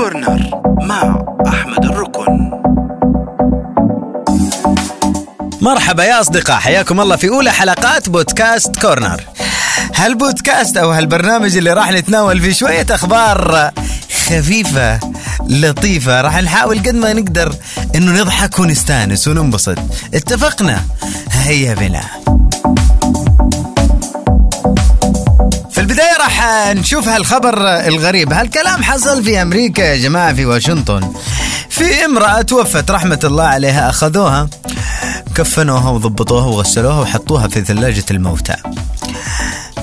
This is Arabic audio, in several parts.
كورنر مع أحمد الركن. مرحبا يا أصدقاء حياكم الله في أولى حلقات بودكاست كورنر. هالبودكاست أو هالبرنامج اللي راح نتناول فيه شوية أخبار خفيفة لطيفة راح نحاول قد ما نقدر إنه نضحك ونستانس وننبسط. اتفقنا؟ هيا بنا. البداية راح نشوف هالخبر الغريب. هالكلام حصل في أمريكا يا جماعة في واشنطن. في امرأة توفت رحمة الله عليها أخذوها كفنوها وضبطوها وغسلوها وحطوها في ثلاجة الموتى.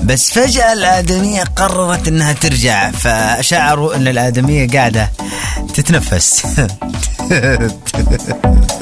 بس فجأة الآدمية قررت إنها ترجع فشعروا إن الآدمية قاعدة تتنفس.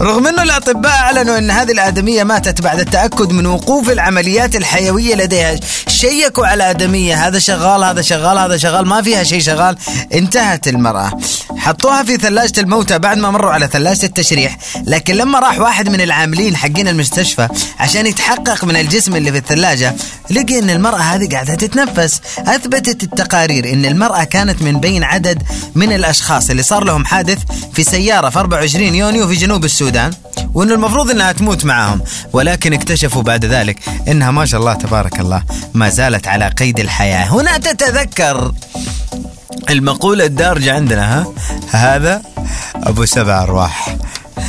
رغم أنه الأطباء أعلنوا أن هذه الآدمية ماتت بعد التأكد من وقوف العمليات الحيوية لديها. شيكوا على الادميه هذا شغال هذا شغال هذا شغال. ما فيها شيء شغال. انتهت المرأة. حطوها في ثلاجة الموتى بعد ما مروا على ثلاجة التشريح. لكن لما راح واحد من العاملين حقين المستشفى عشان يتحقق من الجسم اللي في الثلاجة لقي إن المرأة هذه قاعدة تتنفس. أثبتت التقارير إن المرأة كانت من بين عدد من الأشخاص اللي صار لهم حادث في سيارة في 24 يونيو في جنوب السودان. وإنه المفروض إنها تموت معهم ولكن اكتشفوا بعد ذلك إنها ما شاء الله تبارك الله ما زالت على قيد الحياة. هنا تتذكر المقولة الدارجة عندنا ها؟ هذا أبو سبع أرواح.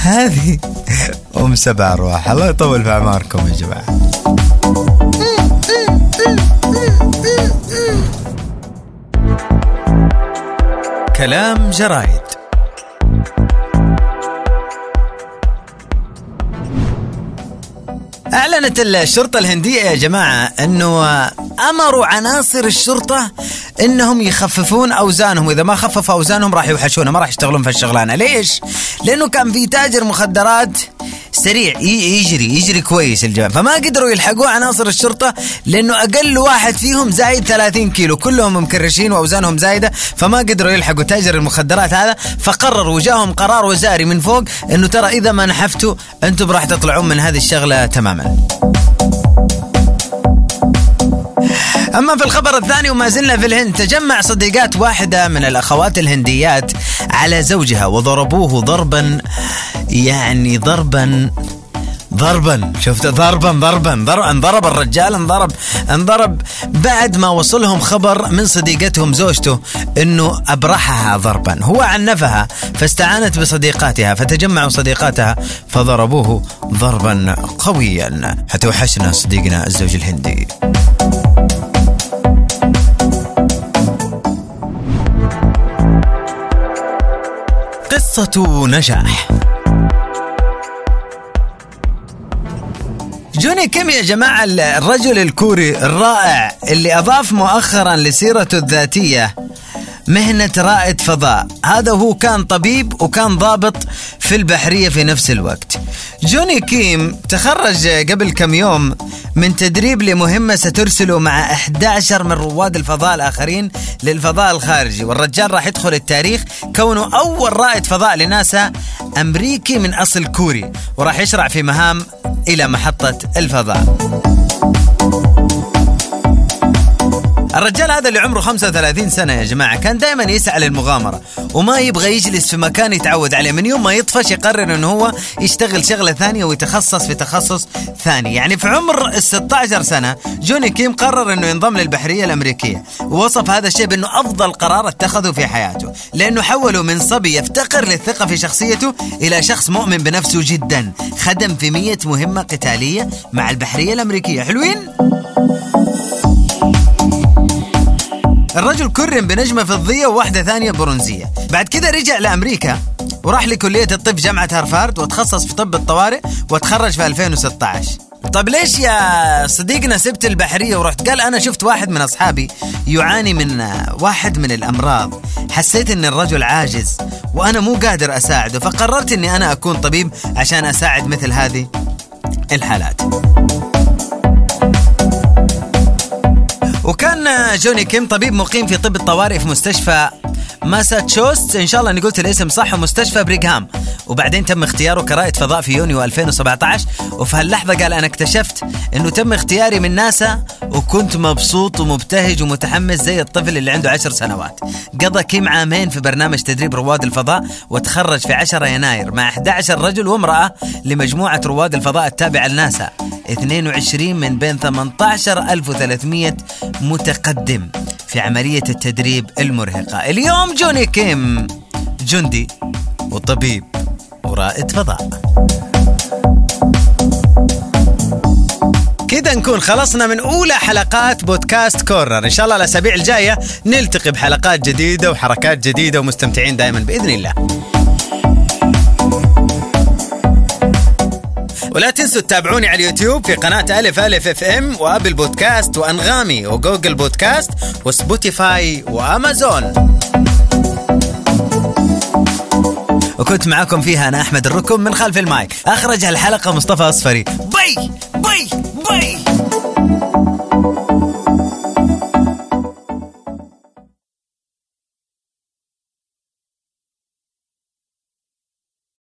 هذه أم سبع أرواح. الله يطول في أعماركم يا جماعة. كلام جرايد. أعلنت الشرطة الهندية يا جماعة أنه أمروا عناصر الشرطة أنهم يخففون أوزانهم وإذا ما خففوا أوزانهم راح يوحشونها ما راح يشتغلون في الشغلانة ليش؟ لأنه كان في تاجر مخدرات سريع. يجري يجري كويس الجماعة. فما قدروا يلحقوه عناصر الشرطة لأنه أقل واحد فيهم زايد 30 كيلو. كلهم مكرشين وأوزانهم زايدة فما قدروا يلحقوا. تاجر المخدرات هذا فقرروا جاهم قرار وزاري من فوق أنه ترى إذا ما نحفتوا أنتم راح تطلعون من هذه الشغلة تماما. أما في الخبر الثاني وما زلنا في الهند تجمع صديقات واحدة من الأخوات الهنديات على زوجها وضربوه ضربا يعني ضربا ضربا شفت؟ ضربا ضربا ضربا انضرب الرجال انضرب انضرب. بعد ما وصلهم خبر من صديقتهم زوجته إنه أبرحها ضربا. هو عنفها فاستعانت بصديقاتها فتجمعوا صديقاتها فضربوه ضربا قويا. حتوحشنا صديقنا الزوج الهندي. قصة نجاح. جوني كيم يا جماعة الرجل الكوري الرائع اللي أضاف مؤخرا لسيرته الذاتية مهنة رائد فضاء. هذا هو كان طبيب وكان ضابط في البحرية في نفس الوقت. جوني كيم تخرج قبل كم يوم من تدريب لمهمة سترسله مع 11 من رواد الفضاء الآخرين للفضاء الخارجي والرجال راح يدخل التاريخ كونه أول رائد فضاء لناسا أمريكي من أصل كوري وراح يشرع في مهام إلى محطة الفضاء. الرجال هذا اللي عمره 35 سنة يا جماعة كان دائما يسعى للمغامرة وما يبغى يجلس في مكان يتعود عليه من يوم ما يطفش يقرر إنه هو يشتغل شغلة ثانية ويتخصص في تخصص ثاني يعني في عمر ال 16 سنة جوني كيم قرر إنه ينضم للبحرية الأمريكية ووصف هذا الشيء بانه أفضل قرار اتخذه في حياته لأنه حوله من صبي يفتقر للثقة في شخصيته إلى شخص مؤمن بنفسه جدا خدم في 100 مهمة قتالية مع البحرية الأمريكية حلوين؟ الرجل كرم بنجمة فضية وواحدة ثانية برونزية. بعد كده رجع لأمريكا وراح لكلية الطب جامعة هارفارد وتخصص في طب الطوارئ وتخرج في 2016 طب ليش يا صديقنا سبت البحرية ورحت؟ قال أنا شفت واحد من أصحابي يعاني من واحد من الأمراض. حسيت أن الرجل عاجز وأنا مو قادر أساعده فقررت أني أنا أكون طبيب عشان أساعد مثل هذه الحالات. وكان جوني كيم طبيب مقيم في طب الطوارئ في مستشفى ماساتشوست إن شاء الله أني قلت الاسم صح مستشفى بريغهام وبعدين تم اختياره كرائد فضاء في يونيو 2017 وفي هاللحظة قال أنا اكتشفت أنه تم اختياري من ناسا وكنت مبسوط ومبتهج ومتحمس زي الطفل اللي عنده عشر سنوات. قضى كيم عامين في برنامج تدريب رواد الفضاء وتخرج في 10 يناير مع 11 رجل وامرأة لمجموعة رواد الفضاء التابعة لناسا. 22 من بين 18300 متقدم في عملية التدريب المرهقة. اليوم جوني كيم جندي وطبيب ورائد فضاء. كده نكون خلصنا من أولى حلقات بودكاست كورنر إن شاء الله الأسابيع الجاية نلتقي بحلقات جديدة وحركات جديدة ومستمتعين دائما بإذن الله. ولا تنسوا تتابعوني على اليوتيوب في قناة ألف ألف FM وأبل بودكاست وأنغامي وجوجل بودكاست وسبوتيفاي وأمازون. وكنت معاكم فيها أنا أحمد الركم من خلف المايك. أخرج هالحلقه مصطفى أصفري. Bye! Bye! Bye!